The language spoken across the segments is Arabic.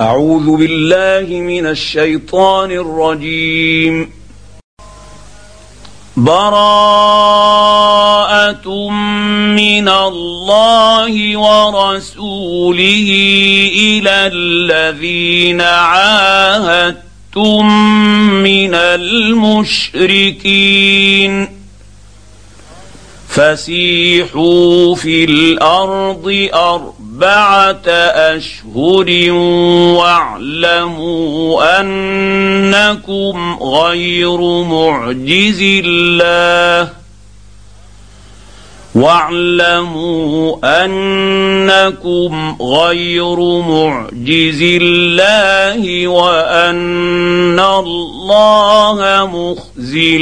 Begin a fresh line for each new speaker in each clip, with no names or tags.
أعوذ بالله من الشيطان الرجيم. براءة من الله ورسوله إلى الذين عاهدتم من المشركين. فسيحوا في الأرض أربعة أشهر واعلموا أنكم غير معجز الله. واعلموا أنكم غير معجز الله وأن الله مخزي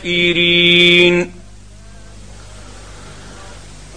الكافرين.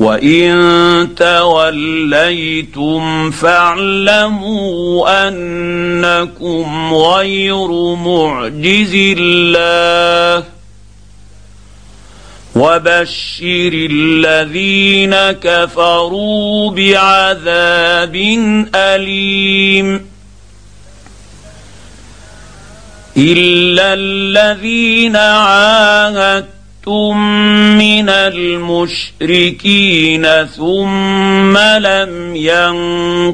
وان توليتم فاعلموا انكم غير معجز الله وبشر الذين كفروا بعذاب اليم الا الذين عاهدتم من المشركين ثم لم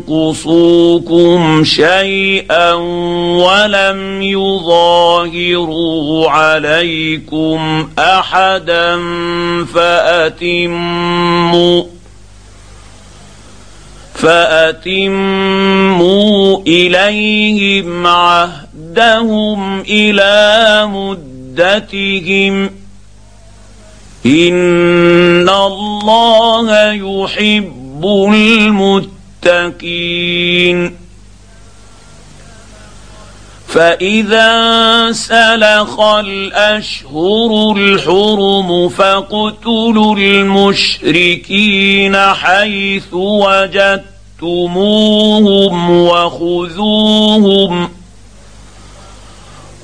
ينقصوكم شيئا ولم يظاهروا عليكم أحدا فأتموا فأتموا إليهم عهدهم إلى مدتهم ان الله يحب المتقين فاذا سلخ الاشهر الحرم فاقتلوا المشركين حيث وجدتموهم وخذوهم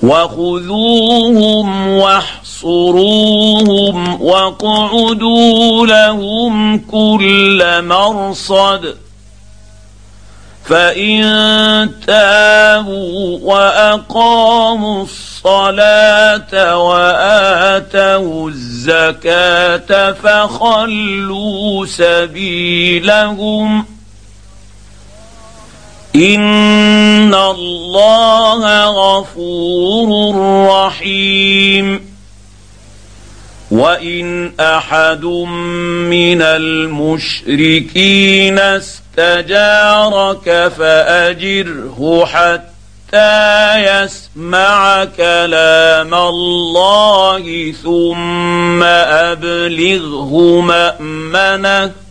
وخذوهم واحصروهم واقعدوا لهم كل مرصد فإن تابوا وأقاموا الصلاة وآتوا الزكاة فخلوا سبيلهم ان الله غفور رحيم وان احد من المشركين استجارك فاجره حتى يسمع كلام الله ثم ابلغه مامنه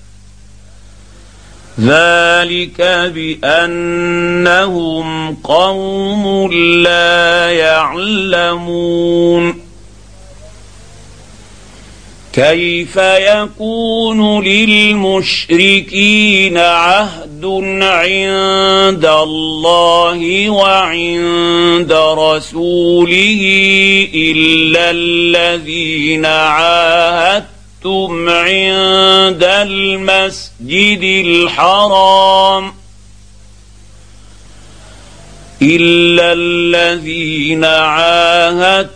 ذلك بانهم قوم لا يعلمون كيف يكون للمشركين عهد عند الله وعند رسوله الا الذين عاهدتم وجدتم عند المسجد الحرام إلا الذين عاهدتم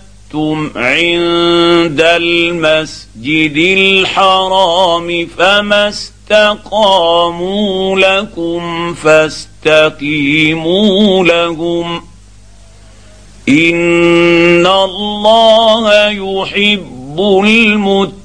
عند المسجد الحرام فما استقاموا لكم فاستقيموا لهم إن الله يحب المتقين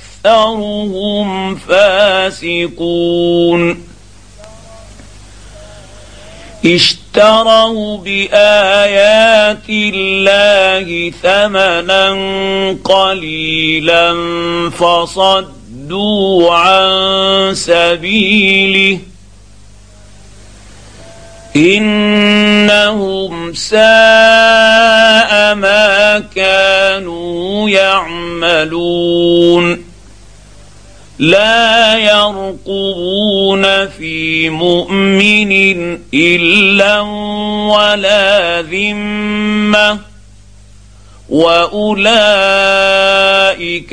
واكثرهم فاسقون اشتروا بايات الله ثمنا قليلا فصدوا عن سبيله انهم ساء ما كانوا يعملون لا يرقبون في مؤمن إلا ولا ذمة وأولئك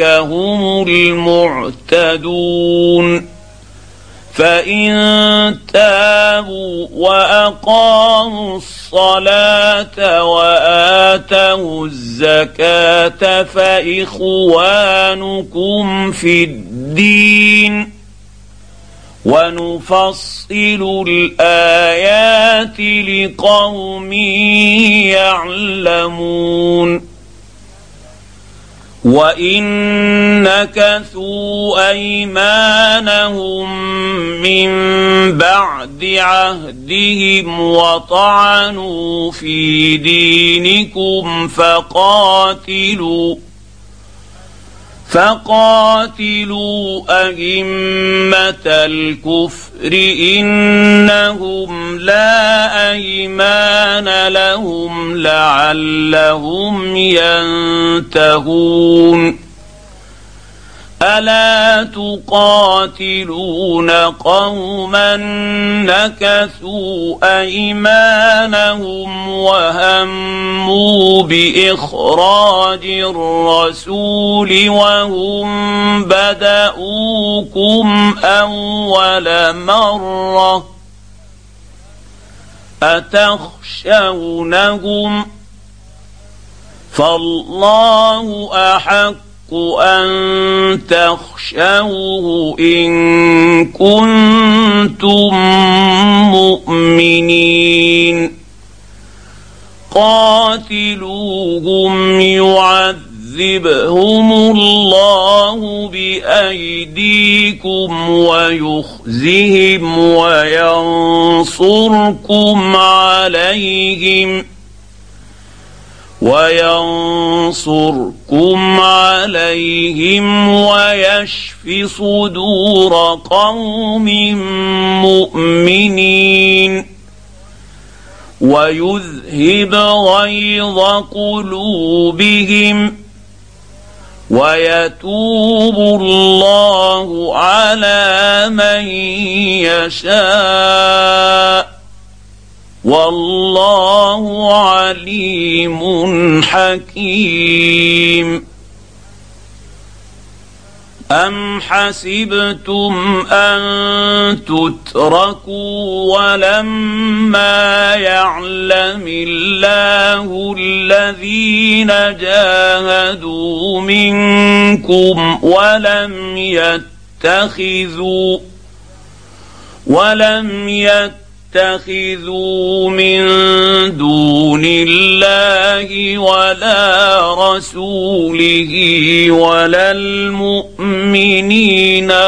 هم المعتدون فإن تابوا وأقاموا الصلاه وآتوا الزكاة فإخوانكم في الدين ونفصل الآيات لقوم يعلمون وان نكثوا ايمانهم من بعد عهدهم وطعنوا في دينكم فقاتلوا فقاتلوا أئمة الكفر إنهم لا أيمان لهم لعلهم ينتهون. الا تقاتلون قوما نكثوا ايمانهم وهموا باخراج الرسول وهم بداوكم اول مره اتخشونهم فالله احق أن تخشوه إن كنتم مؤمنين. قاتلوهم يعذبهم الله بأيديكم ويخزهم وينصركم عليهم. وينصركم عليهم ويشف صدور قوم مؤمنين ويذهب غيظ قلوبهم ويتوب الله على من يشاء والله عليم حكيم. أم حسبتم أن تتركوا ولما يعلم الله الذين جاهدوا منكم ولم يتخذوا ولم يتخذوا تتخذوا من دون الله ولا رسوله ولا المؤمنين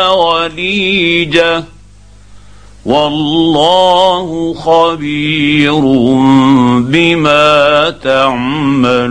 وليجة. والله خبير بما تعملون.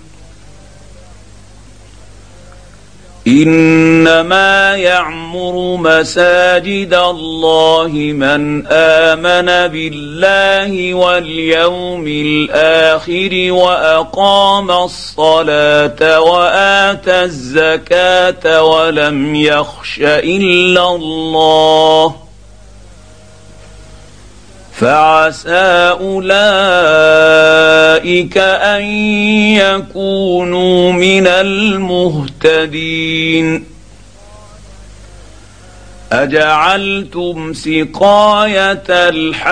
إنما يعمر مساجد الله من آمن بالله واليوم الآخر وأقام الصلاة واتى الزكاة ولم يخش إلا الله فعسى أولئك أن يكونوا من المهتدين. أجعلتم سقاية الحاج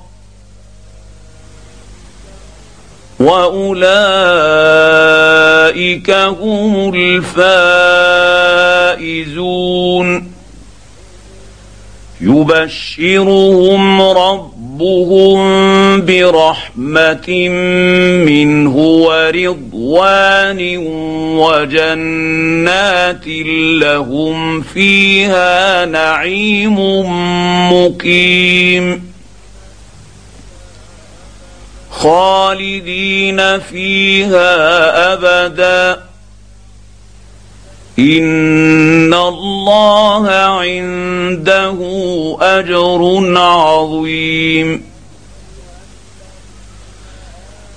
واولئك هم الفائزون يبشرهم ربهم برحمه منه ورضوان وجنات لهم فيها نعيم مقيم خالدين فيها أبدا. إن الله عنده أجر عظيم.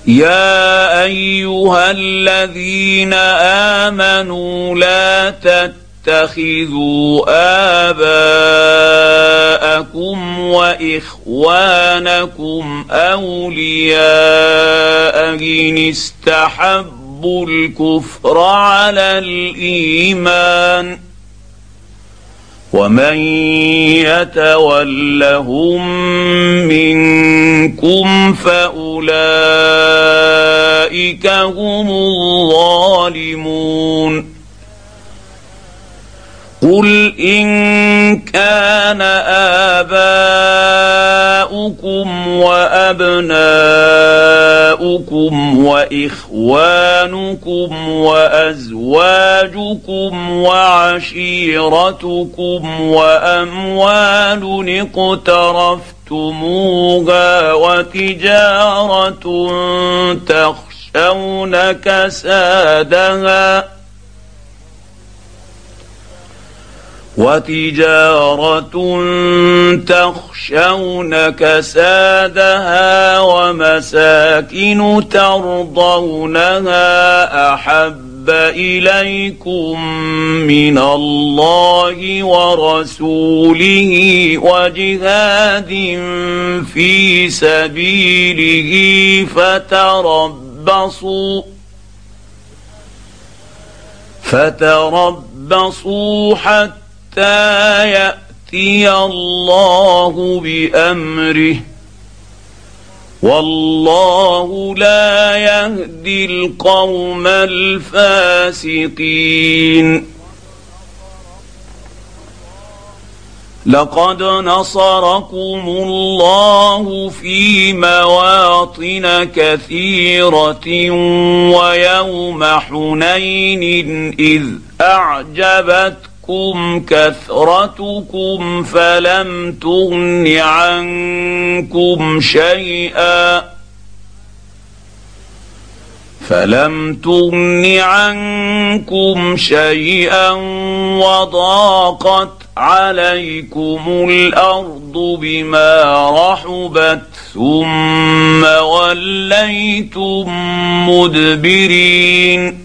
يا أيها الذين آمنوا لا تتقوا تتخذوا آباءكم وإخوانكم أولياء إن استحبوا الكفر على الإيمان ومن يتولهم منكم فأولئك هم الظالمون قل ان كان اباؤكم وابناؤكم واخوانكم وازواجكم وعشيرتكم واموال اقترفتموها وتجاره تخشون كسادها وتجارة تخشون كسادها ومساكن ترضونها أحب إليكم من الله ورسوله وجهاد في سبيله فتربصوا فتربصوا حتى حتى يأتي الله بأمره. والله لا يهدي القوم الفاسقين. لقد نصركم الله في مواطن كثيرة ويوم حنين إذ أعجبتكم تغركم كثرتكم فلم تغن عنكم شيئا فلم تغن عنكم شيئا وضاقت عليكم الأرض بما رحبت ثم وليتم مدبرين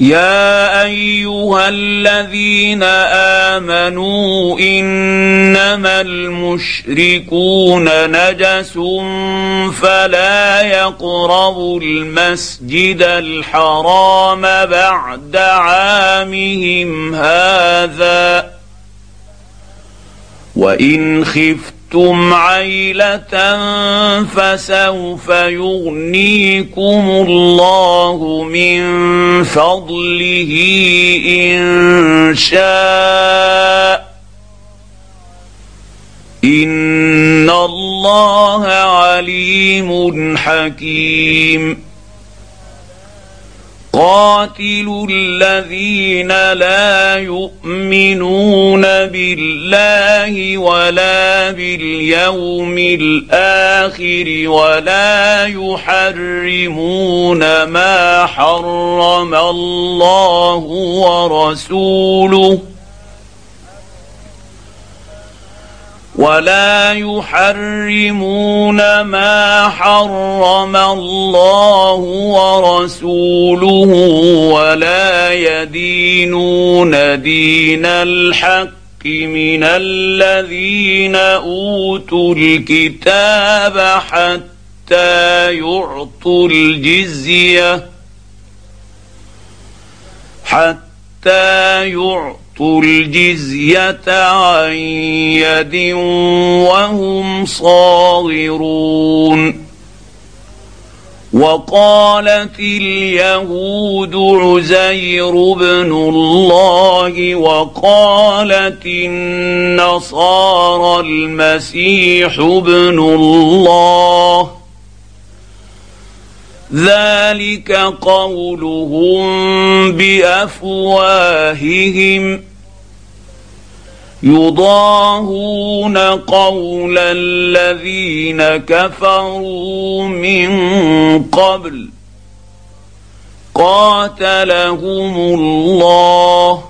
يا أيها الذين آمنوا إنما المشركون نجس فلا يقربوا المسجد الحرام بعد عامهم هذا. وإن خفت خفتم عيله فسوف يغنيكم الله من فضله ان شاء ان الله عليم حكيم قاتلوا الذين لا يؤمنون بالله ولا باليوم الآخر ولا يحرمون ما حرم الله ورسوله ولا يحرمون ما حرم الله ورسوله ولا يدينون دين الحق من الذين أوتوا الكتاب حتى يعطوا الجزية حتى يعطوا الجزيه عن يد وهم صاغرون وقالت اليهود عزير بن الله وقالت النصارى المسيح ابن الله ذلك قولهم بافواههم يضاهون قول الذين كفروا من قبل. قاتلهم الله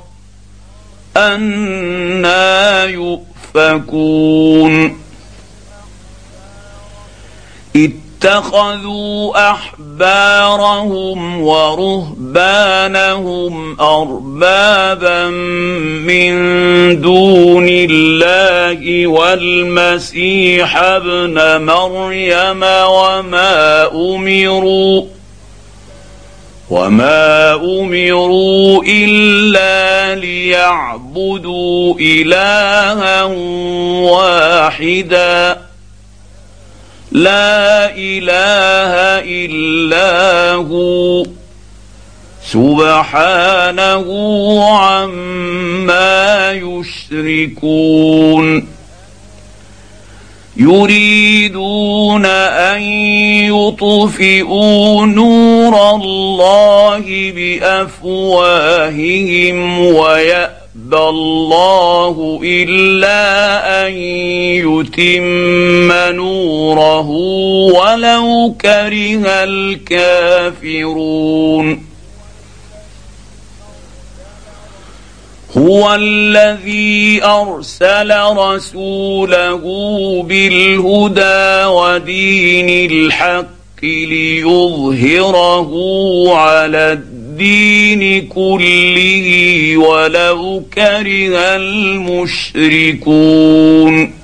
أنا يؤفكون. اتخذوا أحبارهم ورهبانهم أربابا من دون الله والمسيح ابن مريم وما أمروا وما أمروا إلا ليعبدوا إلها واحدا لا إله إلا هو. سبحانه عما يشركون. يريدون أن يطفئوا نور الله بأفواههم ويأتون يأبى الله إلا أن يتم نوره ولو كره الكافرون. هو الذي أرسل رسوله بالهدى ودين الحق ليظهره على الدين الدين كله ولو كره المشركون.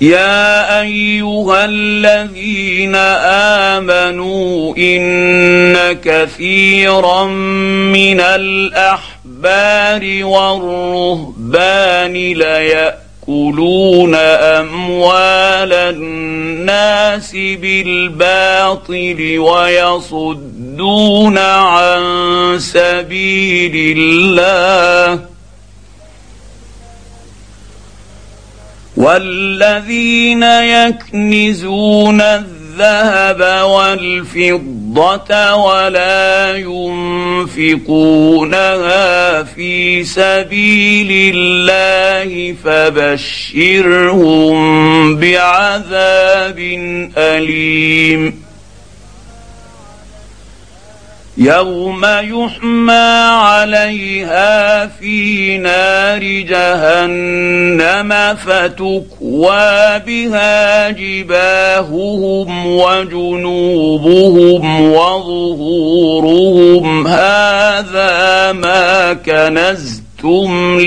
يا أيها الذين آمنوا إن كثيرا من الأحبار والرهبان ليأتون يأكلون أموال الناس بالباطل ويصدون عن سبيل الله. والذين يكنزون الذهب والفضة ولا ينفقونها في سبيل الله فبشرهم بعذاب أليم. يوم يحمى عليها في نار جهنم فتكوى بها جباههم وجنوبهم وظهورهم هذا ما كنزتم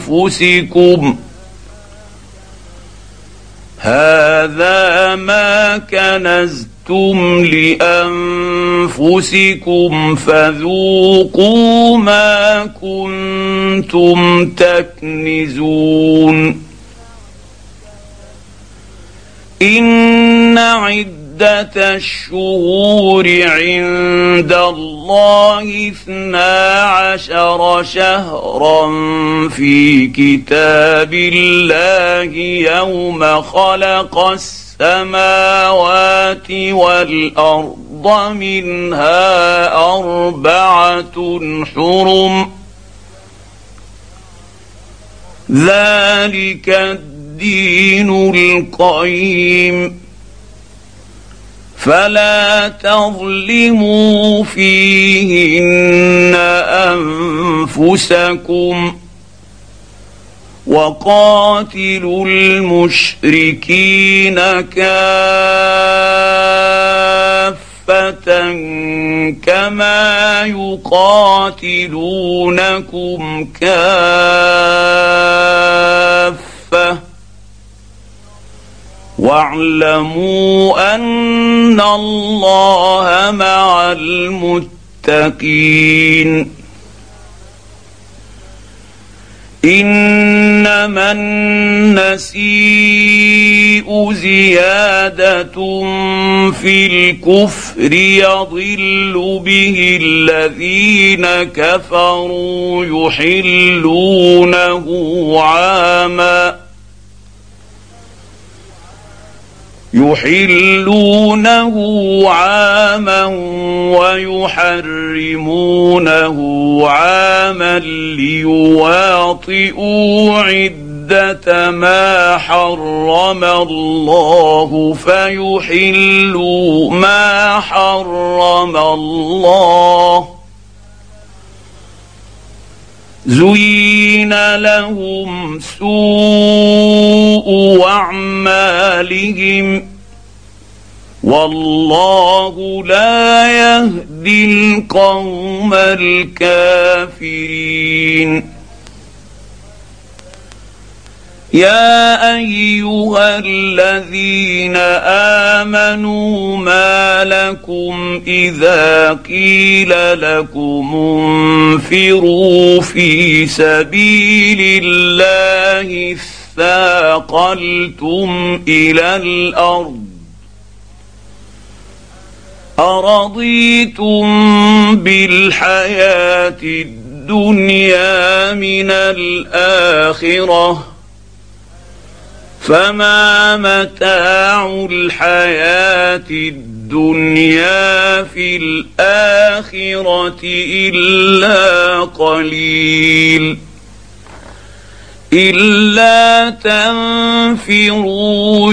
لانفسكم هذا ما كنزتم كنتم لانفسكم فذوقوا ما كنتم تكنزون ان عده الشهور عند الله اثنا عشر شهرا في كتاب الله يوم خلق السماء السماوات والأرض منها أربعة حرم. ذلك الدين القيم. فلا تظلموا فيهن أنفسكم. وقاتلوا المشركين كافة كما يقاتلونكم كافة. واعلموا أن الله مع المتقين. إنما النسيء زيادة في الكفر يضل به الذين كفروا يحلونه عاما يحلونه عاما ويحرمونه عاما ليواطئوا عدة ما حرم الله فيحلوا ما حرم الله. زين لهم سوء اعمالهم والله لا يهدي القوم الكافرين يا أيها الذين آمنوا ما لكم إذا قيل لكم انفروا في سبيل الله اثاقلتم إلى الأرض أرضيتم بالحياة الدنيا من الآخرة فما متاع الحياة الدنيا في الاخره الا قليل الا تنفروا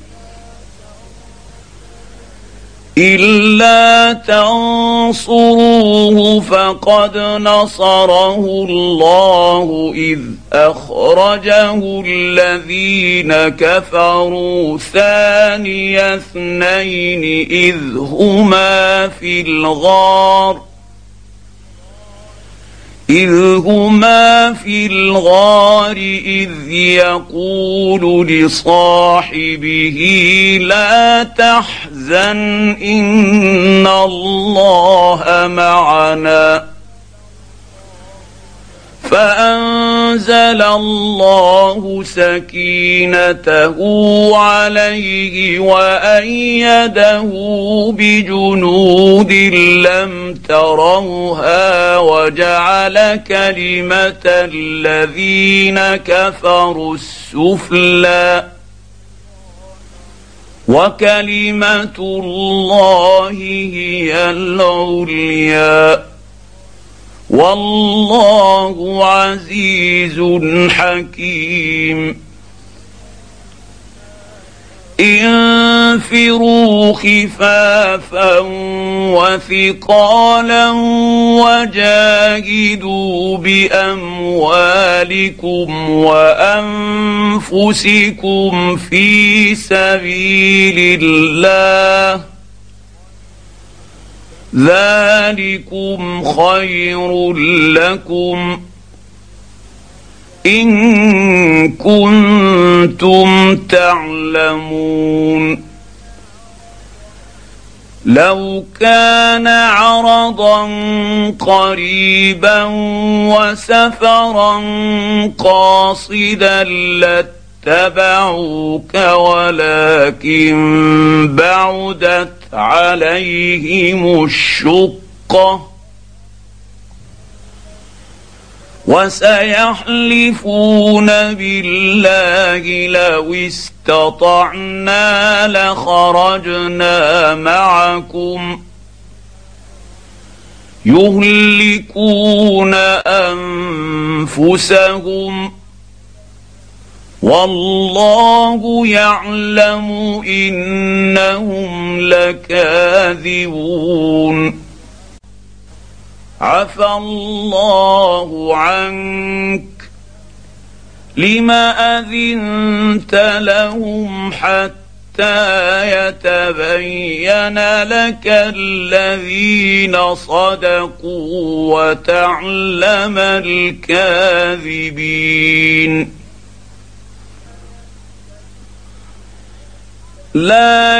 إلا تنصروه فقد نصره الله إذ أخرجه الذين كفروا ثاني اثنين إذ هما في الغار إذ هما في الغار إذ يقول لصاحبه لا تحزن ان الله معنا فانزل الله سكينته عليه وايده بجنود لم تروها وجعل كلمه الذين كفروا السفلى وكلمة الله هي العليا. والله عزيز حكيم. انفروا خفافا وثقالا وجاهدوا بأموالكم وأنفسكم في سبيل الله. ذلكم خير لكم. إن كنتم تعلمون. لو كان عرضا قريبا وسفرا قاصدا لاتبعوك ولكن بعدت عليهم الشقة. وسيحلفون بالله لو استطعنا لخرجنا معكم يهلكون أنفسهم والله يعلم إنهم لكاذبون عفى الله عنك لم أذنت لهم حتى يتبين لك الذين صدقوا وتعلم الكاذبين. لا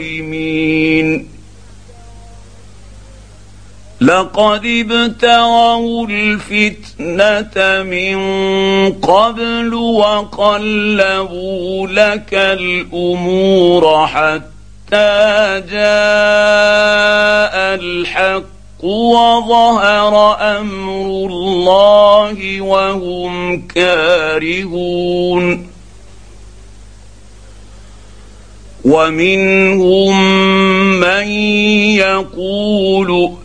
بالظالمين لقد ابتغوا الفتنة من قبل وقلبوا لك الأمور حتى جاء الحق وظهر أمر الله وهم كارهون. ومنهم من يقول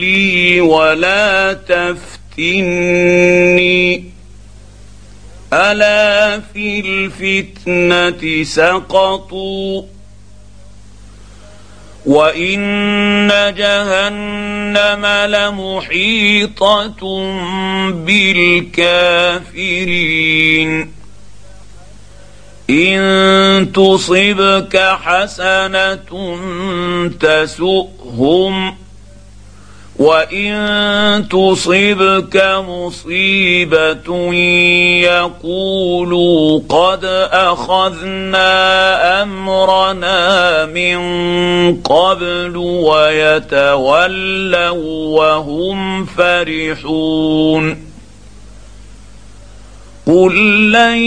لي ولا تفتني. ألا في الفتنة سقطوا؟ وإن جهنم لمحيطة بالكافرين. إن تصبك حسنة تسؤهم وإن تصبك مصيبة يقولوا قد أخذنا أمرنا من قبل ويتولوا وهم فرحون. قل لن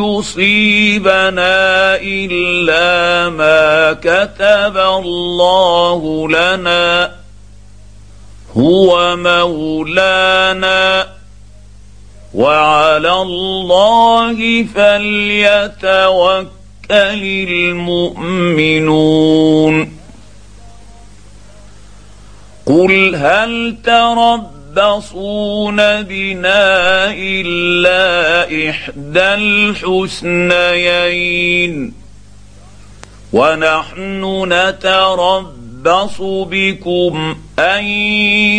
يصيبنا الا ما كتب الله لنا هو مولانا وعلى الله فليتوكل المؤمنون قل هل تربصون بنا الا إحدى الحسنيين. ونحن نتربص بكم أن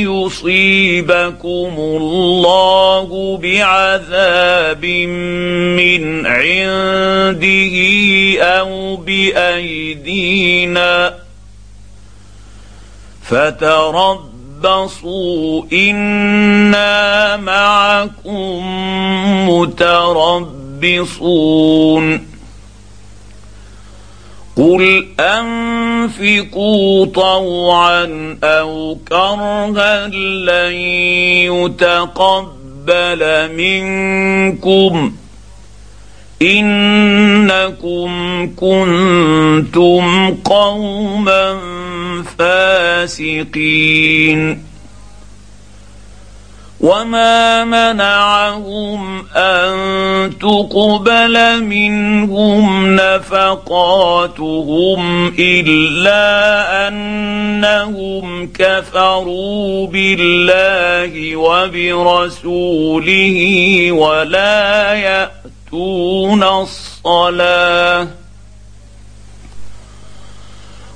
يصيبكم الله بعذاب من عنده أو بأيدينا. فتربصوا أنا معكم متربصون. قل انفقوا طوعا أو كرها لن يتقبل منكم انكم كنتم قوما فاسقين وما منعهم ان تقبل منهم نفقاتهم الا انهم كفروا بالله وبرسوله ولا ياتون الصلاه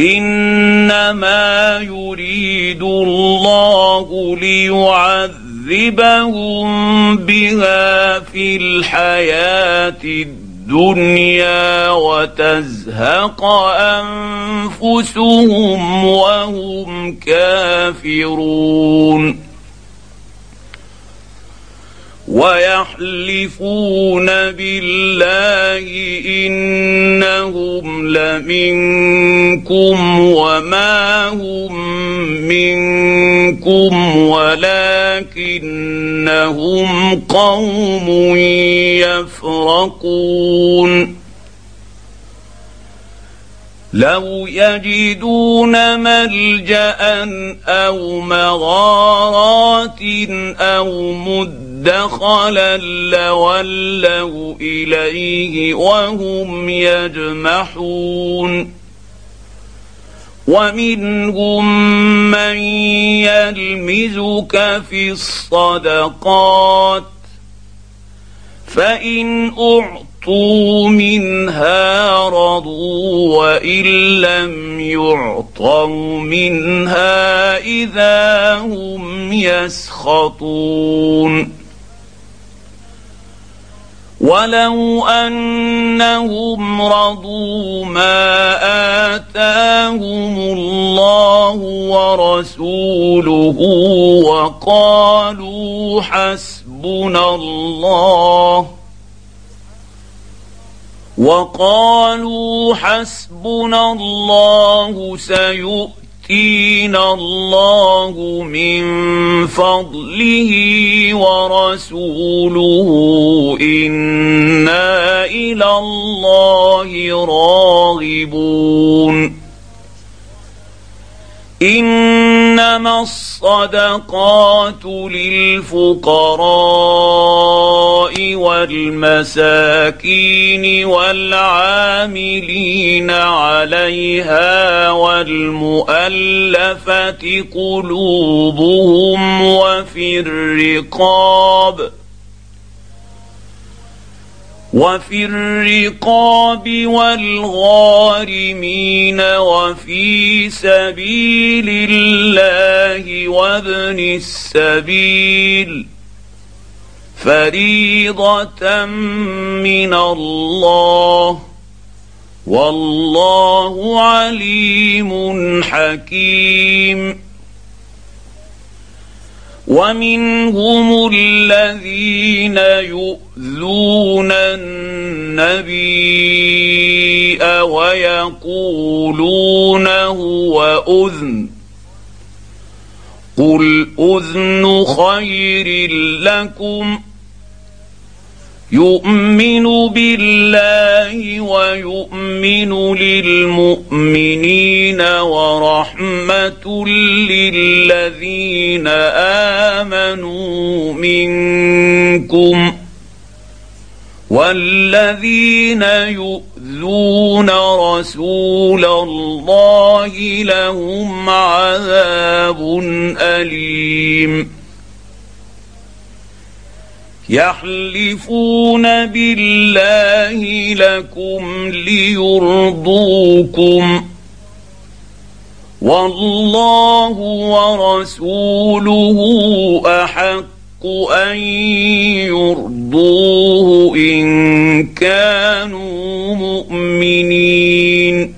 إنما يريد الله ليعذبهم بها في الحياة الدنيا وتزهق أنفسهم وهم كافرون. ويحلفون بالله إنهم لمنكم وما هم منكم ولكنهم قوم يفرقون. لو يجدون ملجأ أو مغارات أو مدخلا لولوا إليه وهم يجمحون. ومنهم من يلمزك في الصدقات فإن أعطوا منها رضوا وإن لم يعطوا منها إذا هم يسخطون. ولو انهم رضوا ما اتاهم الله ورسوله وقالوا حسبنا الله وقالوا حسبنا الله سيؤتينا الله من فضله ورسوله إنا إلى الله كاذبون إنما الصدقات للفقراء والمساكين والعاملين عليها والمؤلفة قلوبهم وفي الرقاب وفي الرقاب والغارمين وفي سبيل الله وابن السبيل فريضة من الله والله عليم حكيم ومنهم الذين يؤذون النبي ويقولون هو أذن. قل أذن خير لكم يؤمن بالله ويؤمن للمؤمنين ورحمة للذين آمنوا منكم والذين يؤذون رسول الله لهم عذاب أليم. يحلفون بالله لكم ليرضوكم. والله ورسوله أحق أن يرضوه إن كانوا مؤمنين.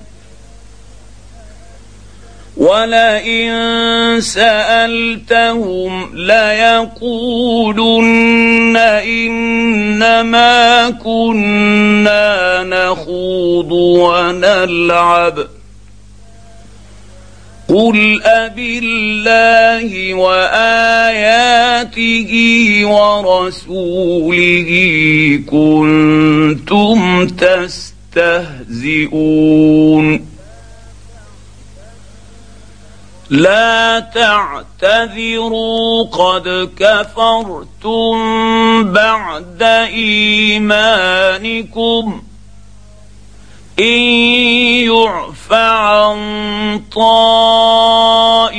ولئن سألتهم ليقولن إنما كنا نخوض ونلعب. قل أبالله وآياته ورسوله كنتم تستهزئون. لا تعتذروا قد كفرتم بعد إيمانكم. إن يعف عن طائفة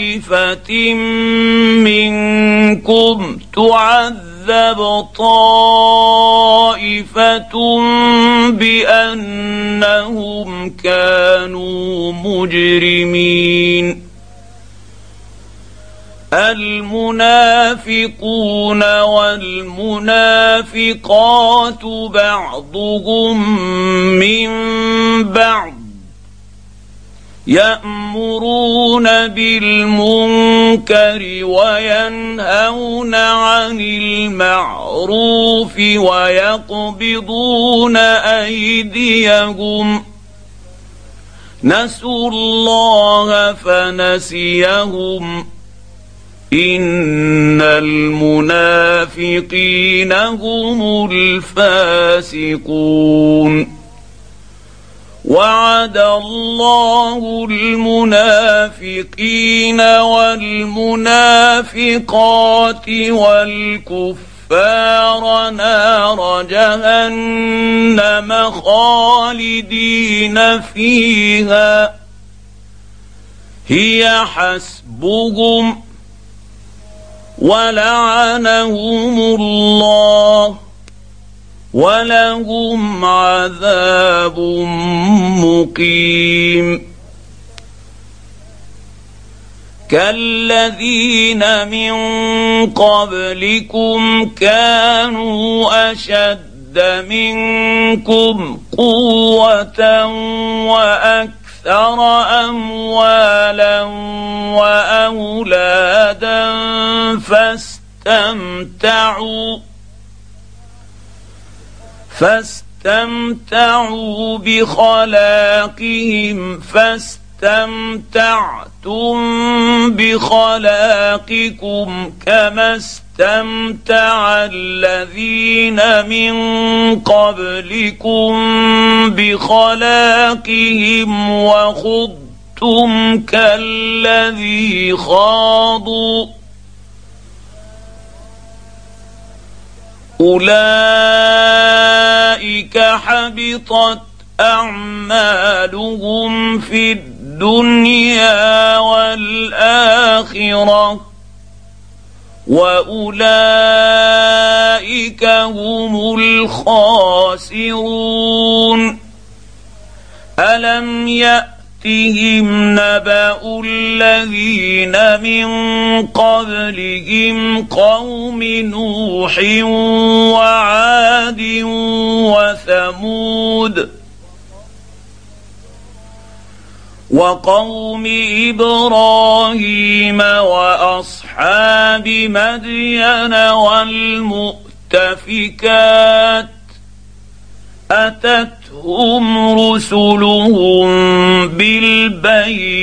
منكم تعذب طائفة بأنهم كانوا مجرمين. المنافقون والمنافقات بعضهم من بعض يأمرون بالمنكر وينهون عن المعروف ويقبضون أيديهم نسوا الله فنسيهم ان المنافقين هم الفاسقون وعد الله المنافقين والمنافقات والكفار الكفار نار جهنم خالدين فيها هي حسبهم ولعنهم الله ولهم عذاب مقيم. كالذين من قبلكم كانوا أشد منكم قوة وأكثر اموالا وأولادا فاستمتعوا فاستمتعوا بخلاقهم فاستمتعتم بخلاقكم كما استمتع الذين من قبلكم بخلاقهم وخضتم كالذي خاضوا. أولئك حبطت أعمالهم في الدنيا والآخرة وأولئك هم الخاسرون. ألم يأتهم نبأ الذين من قبلهم قوم نوح وعاد وثمود؟ وقوم إبراهيم وأصحاب مدين والمؤتفكات اتت جاءتهم رسلهم بالبينات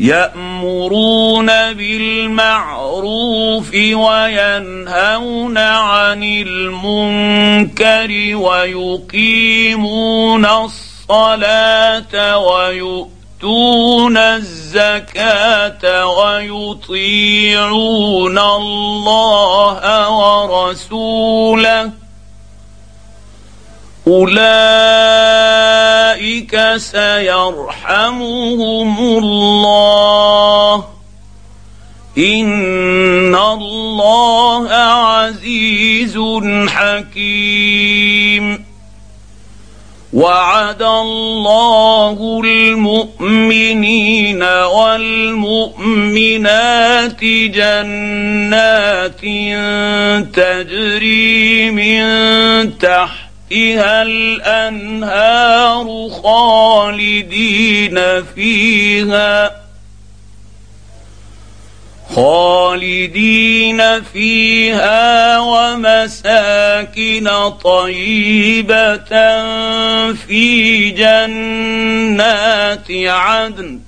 يأمرون بالمعروف وينهون عن المنكر ويقيمون الصلاة ويؤمنون يؤتون الزكاة ويطيعون الله ورسوله أولئك سيرحمهم الله. إن الله عزيز حكيم. وعد الله المؤمنين والمؤمنات جنات تجري من تحتها الانهار خالدين فيها خالدين فيها ومساكن طيبه في جنات عدن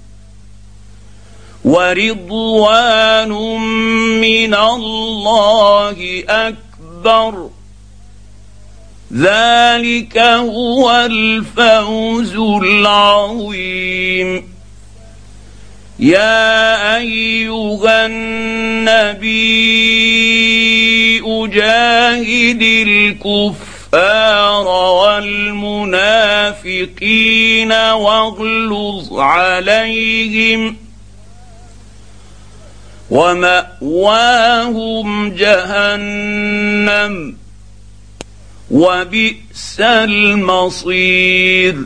ورضوان من الله اكبر ذلك هو الفوز العظيم. يا أيها النبي أجاهد الكفار والمنافقين واغلظ عليهم ومأواهم جهنم. وبئس المصير.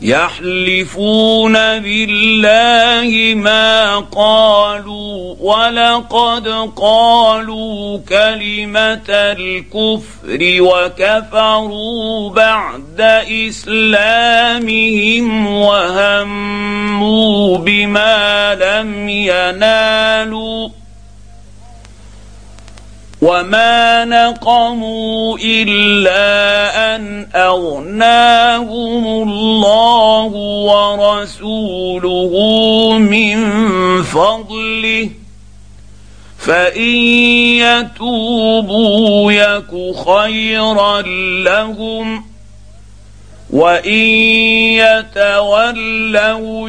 يحلفون بالله ما قالوا ولقد قالوا كلمة الكفر وكفروا بعد إسلامهم وهموا بما لم ينالوا. وما نقموا الا ان اغناهم الله ورسوله من فضله فان يتوبوا يك خيرا لهم وان يتولوا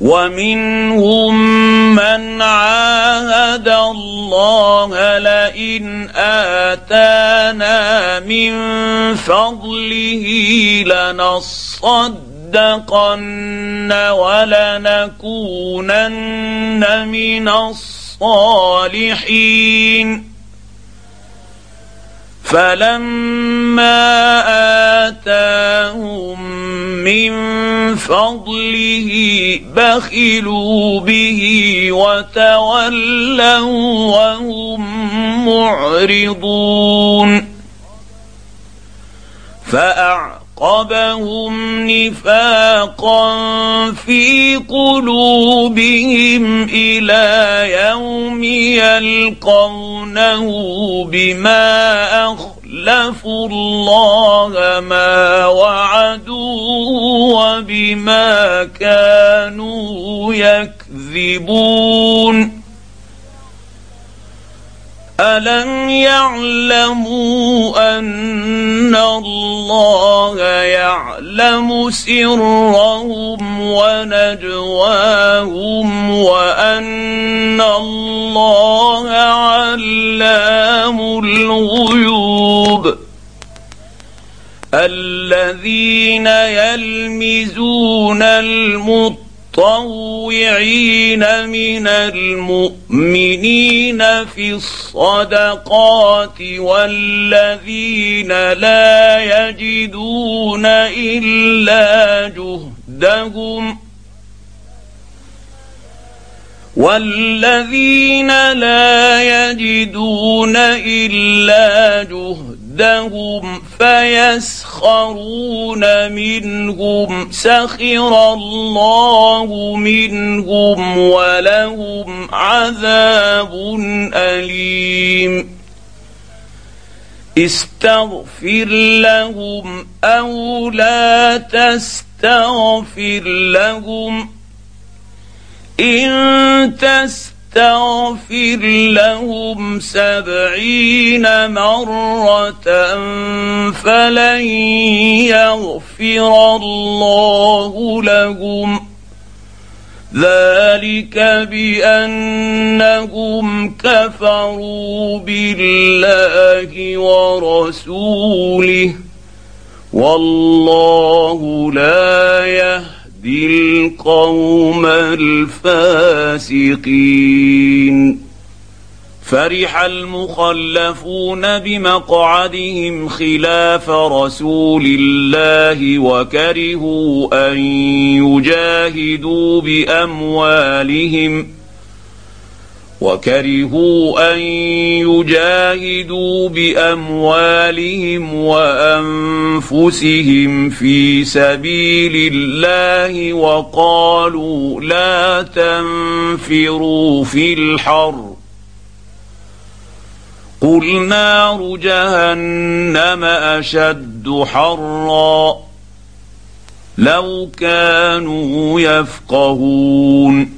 ومنهم من عاهد الله لئن اتانا من فضله لنصدقن ولنكونن من الصالحين فلما اتاهم من فضله بخلوا به وتولوا وهم معرضون فاعقبهم نفاقا في قلوبهم إلى يوم يلقونه بما اخلفوا الله ما وعدوا وبما كانوا يكذبون الم يعلموا ان الله يعلم سرهم ونجواهم وان الله علام الغيوب الذين يلمزون المطلوب المتطوعين من المؤمنين في الصدقات والذين لا يجدون إلا جهدهم والذين لا يجدون إلا جهدهم ضدهم فيسخرون منهم سخر الله منهم ولهم عذاب أليم. استغفر لهم أو لا تستغفر لهم إن تستغفر تغفر لهم سبعين مرة فلن يغفر الله لهم. ذلك بأنهم كفروا بالله ورسوله. والله لا يهدي يهدي القوم الفاسقين. فرح المخلفون بمقعدهم خلاف رسول الله وكرهوا أن يجاهدوا بأموالهم. وكرهوا أن يجاهدوا بأموالهم وأنفسهم في سبيل الله وقالوا لا تنفروا في الحر. قل نار جهنم أشد حرا. لو كانوا يفقهون.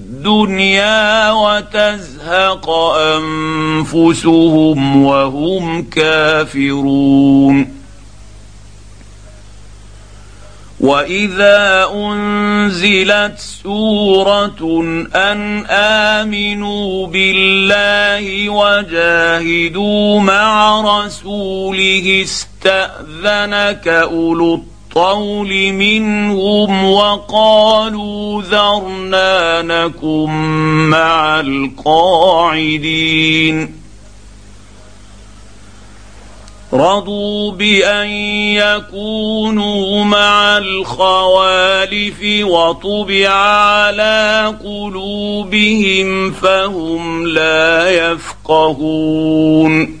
وتزهق أنفسهم وهم كافرون. وإذا أنزلت سورة أن آمنوا بالله وجاهدوا مع رسوله استأذنك أولو الطول منهم وقالوا ذرنا نكن مع القاعدين. رضوا بأن يكونوا مع الخوالف وطبع على قلوبهم فهم لا يفقهون.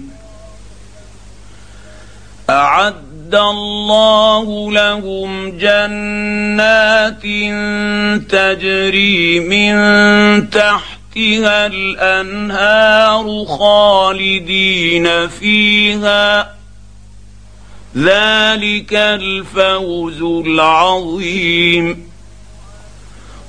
أعد الله لهم جنات تجري من تحتها الأنهار خالدين فيها. ذلك الفوز العظيم.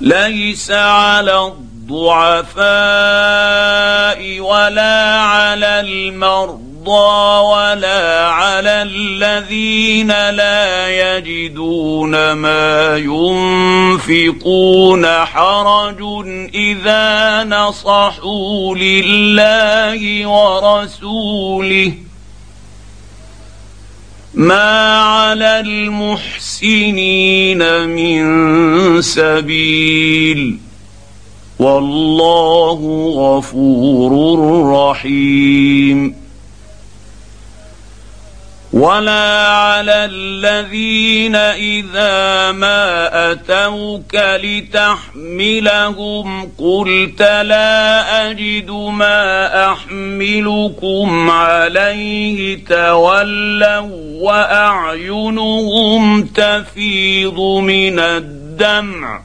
ليس على الضعفاء ولا على المرضى ولا على الذين لا يجدون ما ينفقون. حرج إذا نصحوا لله ورسوله. ما على المحسنين من سبيل والله غفور رحيم ولا على الذين اذا ما اتوك لتحملهم قلت لا اجد ما احملكم عليه تولوا واعينهم تفيض من الدمع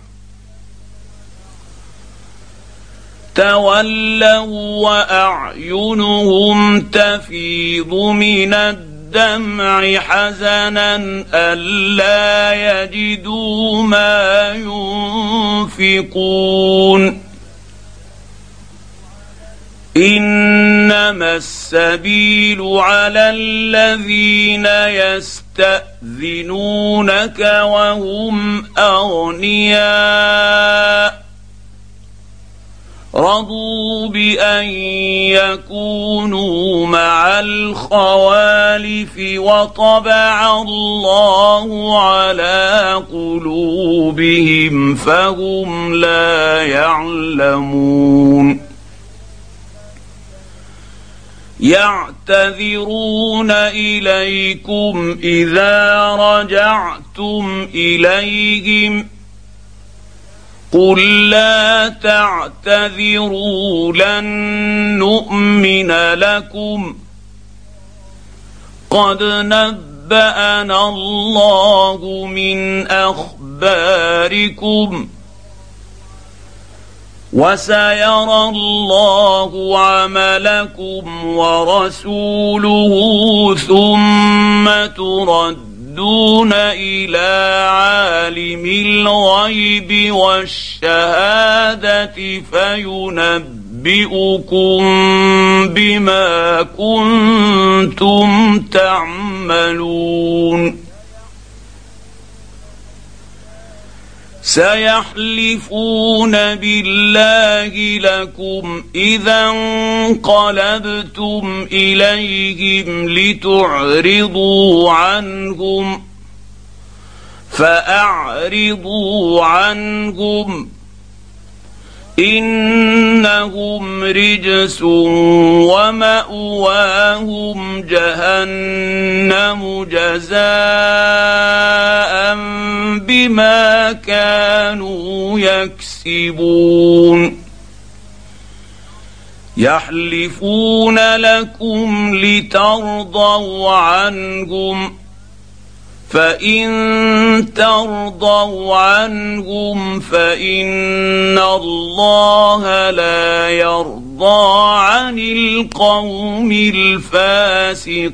تولوا واعينهم تفيض من الدمع الدمع حزنا ألا يجدوا ما ينفقون. إنما السبيل على الذين يستأذنونك وهم أغنياء. رضوا بان يكونوا مع الخوالف وطبع الله على قلوبهم فهم لا يعلمون يعتذرون اليكم اذا رجعتم اليهم قل لا تعتذروا لن نؤمن لكم قد نبانا الله من اخباركم وسيرى الله عملكم ورسوله ثم تردون إلى عالم الغيب والشهاده فينبئكم بما كنتم تعملون سيحلفون بالله لكم إذا انقلبتم إليهم لتعرضوا عنهم فأعرضوا عنهم انهم رجس وماواهم جهنم جزاء بما كانوا يكسبون يحلفون لكم لترضوا عنهم فان ترضوا عنهم فان الله لا يرضى عن القوم الفاسقين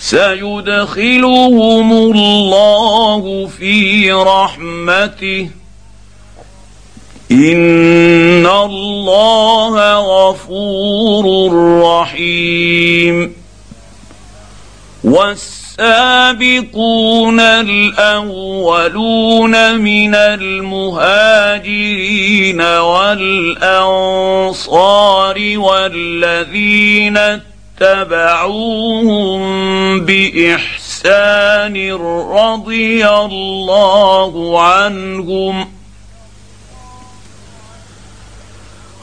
سيدخلهم الله في رحمته. إن الله غفور رحيم. والسابقون الأولون من المهاجرين والأنصار والذين اتبعوهم بإحسان رضي الله عنهم.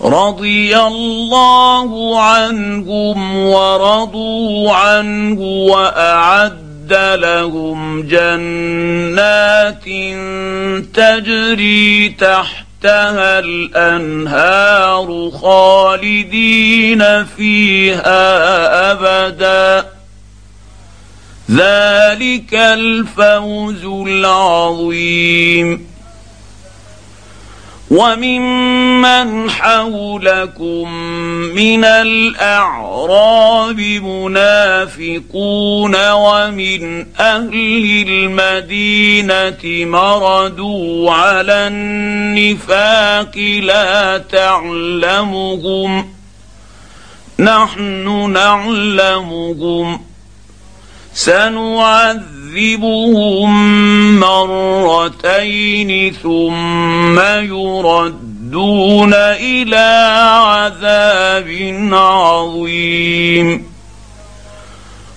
رضي الله عنهم ورضوا عنه وأعد لهم جنات تجري تحت تحتها الأنهار خالدين فيها أبدا. ذلك الفوز العظيم. وممن حولكم من الاعراب منافقون ومن أهل المدينة مردوا على النفاق لا تعلمهم نحن نعلمهم سنعذبهم مرتين ثم يرد لتردون إلى عذاب عظيم.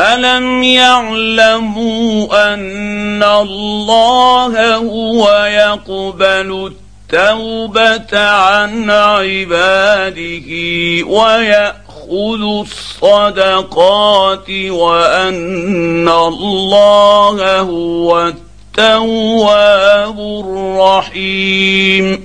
الم يعلموا ان الله هو يقبل التوبه عن عباده وياخذ الصدقات وان الله هو التواب الرحيم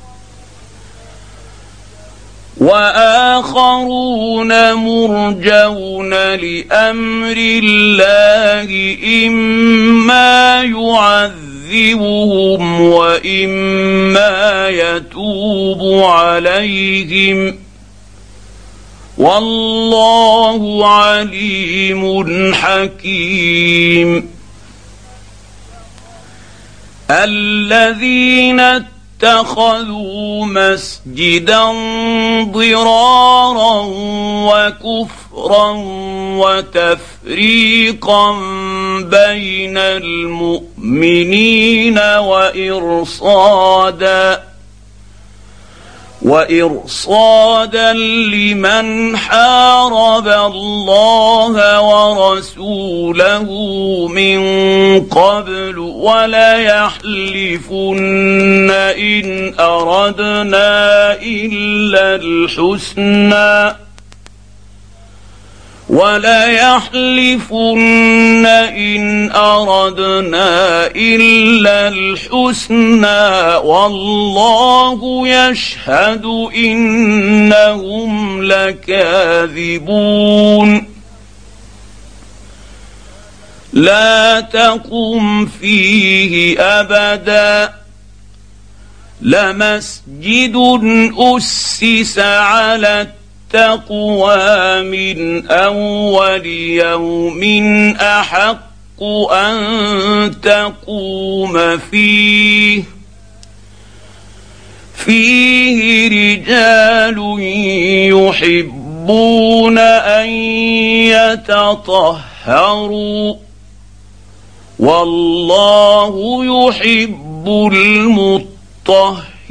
وآخرون مرجون لأمر الله إما يعذبهم وإما يتوب عليهم والله عليم حكيم الذين اتخذوا مسجدا ضرارا وكفرا وتفريقا بين المؤمنين وإرصادا وإرصادا لمن حارب الله ورسوله من قبل وليحلفن إن أردنا إلا الحسنى وليحلفن إن أردنا إلا الحسنى والله يشهد إنهم لكاذبون. لا تقم فيه أبدا. لمسجد أسس على التقوى من اول يوم احق ان تقوم فيه فيه رجال يحبون ان يتطهروا والله يحب المطهرين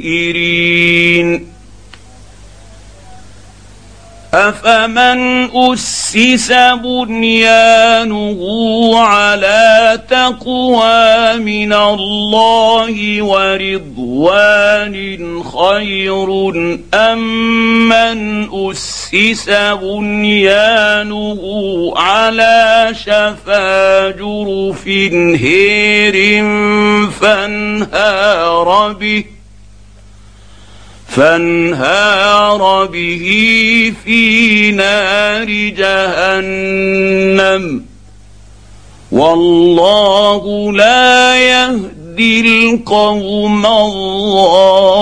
افمن اسس بنيانه على تقوى من الله ورضوان خير ام من اسس بنيانه على شفا جرف هير فانهار به فانهار به في نار جهنم. والله لا يهدي القوم الظالمين.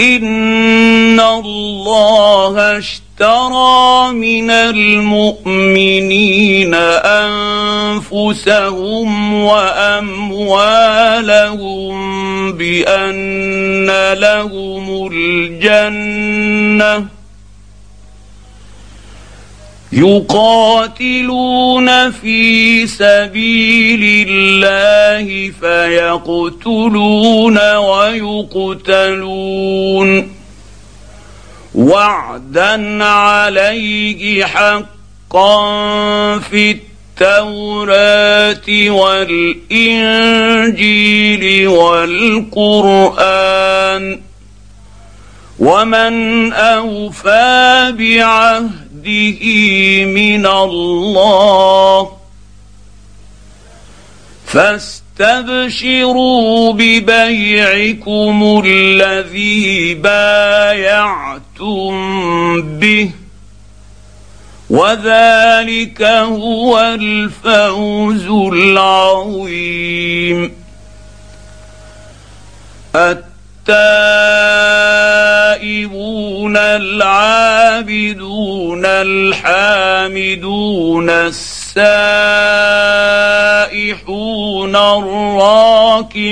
ان الله اشترى من المؤمنين انفسهم واموالهم بان لهم الجنه يقاتلون في سبيل الله فيقتلون ويقتلون. وعدا عليه حقا في التوراة والإنجيل والقرآن. ومن أوفى بعهد عهده من الله. فاستبشروا ببيعكم الذي بايعتم به. وذلك هو الفوز العظيم. العابدون الحامدون السائحون الراكعون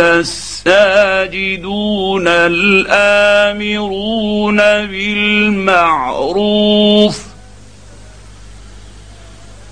الساجدون الامرون بالمعروف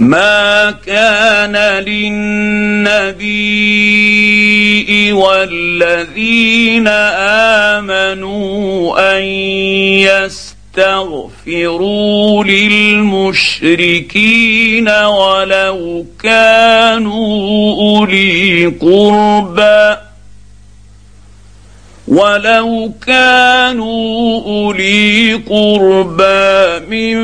ما كان للنبي والذين امنوا ان يستغفروا للمشركين ولو كانوا اولي قربى ولو كانوا اولي قربى من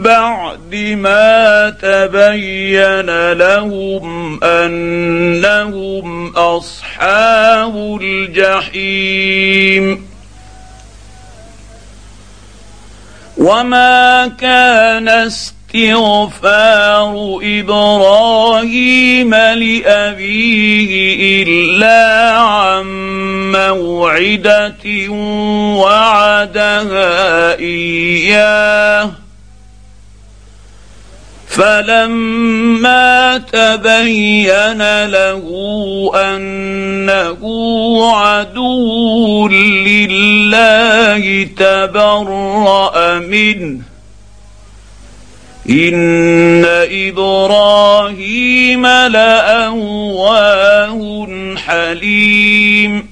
بعد ما تبين لهم انهم اصحاب الجحيم وما كان استغفار إبراهيم لأبيه إلا عن موعدة وعدها إياه. فلما تبين له أنه عدو لله تبرأ منه ان إبراهيم لاواه حليم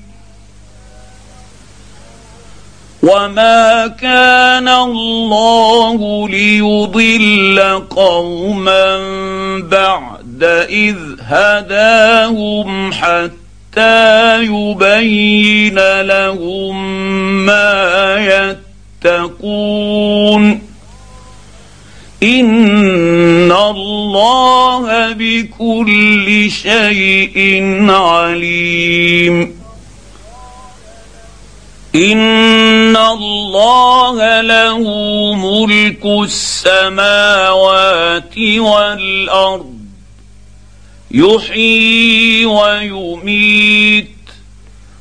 وما كان الله ليضل قوما بعد اذ هداهم حتى يبين لهم ما يتقون ان الله بكل شيء عليم. ان الله له ملك السماوات والارض. يحيي ويميت.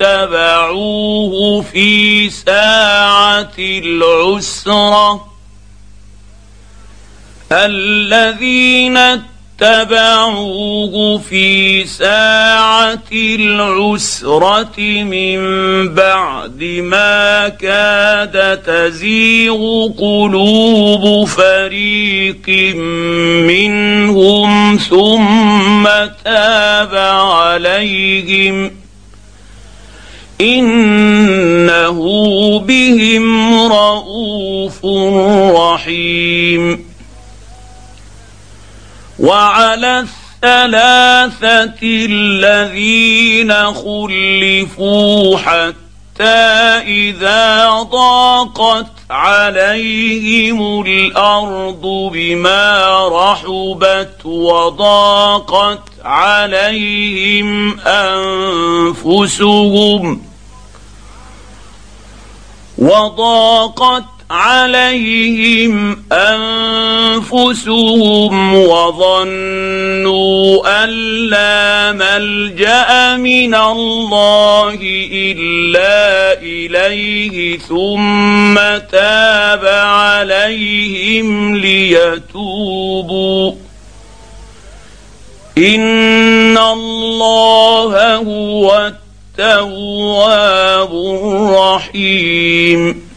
اتبعوه في ساعة العسرة. الذين اتبعوه في ساعة العسرة من بعد ما كاد تزيغ قلوب فريق منهم ثم تاب عليهم إنه بهم رءوف رحيم. وعلى الثلاثة الذين خلفوا حتى إذا ضاقت عليهم الأرض بما رحبت وضاقت عليهم أنفسهم وضاقت عليهم أنفسهم وظنوا أن لا ملجأ من الله إلا إليه ثم تاب عليهم ليتوبوا. إن الله هو التواب الرحيم.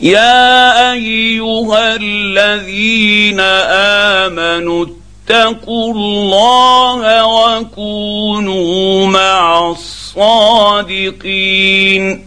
يا أيها الذين آمنوا اتقوا الله وكونوا مع الصادقين.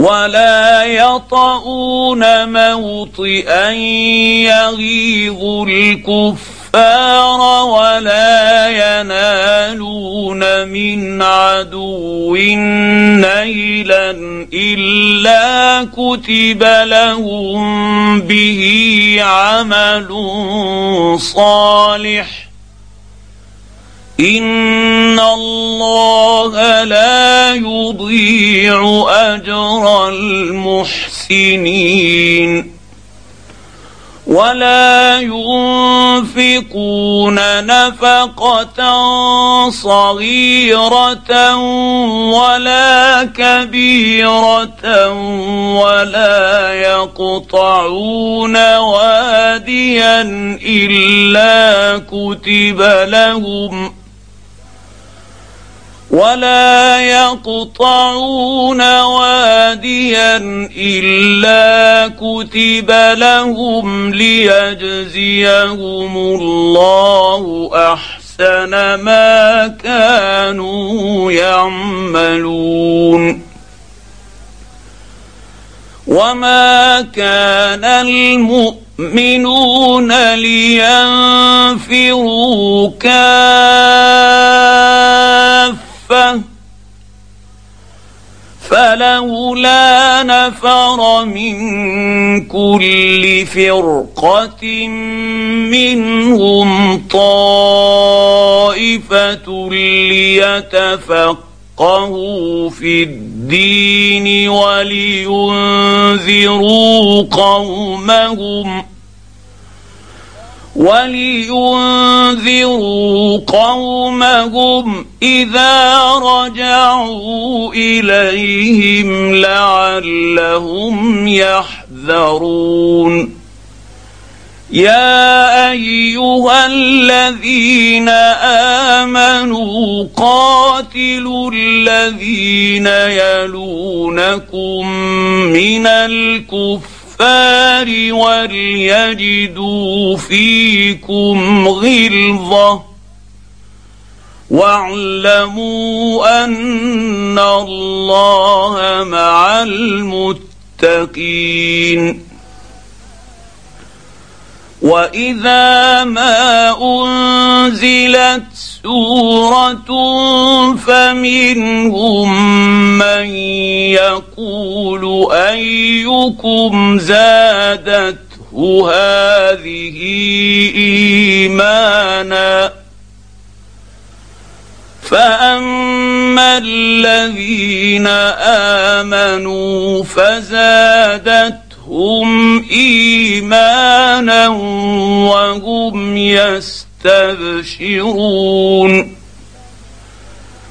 ولا يطؤون موطئا يغيظ الكفار ولا ينالون من عدو نيلا الا كتب لهم به عمل صالح ان الله لا يضيع اجر المحسنين ولا ينفقون نفقه صغيره ولا كبيره ولا يقطعون واديا الا كتب لهم ولا يقطعون واديا الا كتب لهم ليجزيهم الله احسن ما كانوا يعملون وما كان المؤمنون لينفروا كافه فلولا نفر من كل فرقة منهم طائفة ليتفقهوا في الدين ولينذروا قومهم ولينذروا قومهم إذا رجعوا إليهم لعلهم يحذرون. يا أيها الذين آمنوا قاتلوا الذين يلونكم من الكفار وليجدوا فيكم غلظة. واعلموا أن الله مع المتقين. واذا ما انزلت سوره فمنهم من يقول ايكم زادته هذه ايمانا فاما الذين امنوا فزادت هم إيمانا وهم يستبشرون.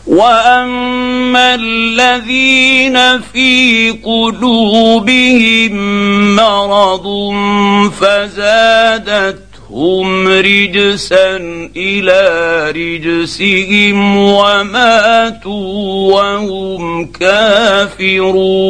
وأما الذين في قلوبهم مرض فزادتهم رجسا إلى رجسهم وماتوا وهم كافرون.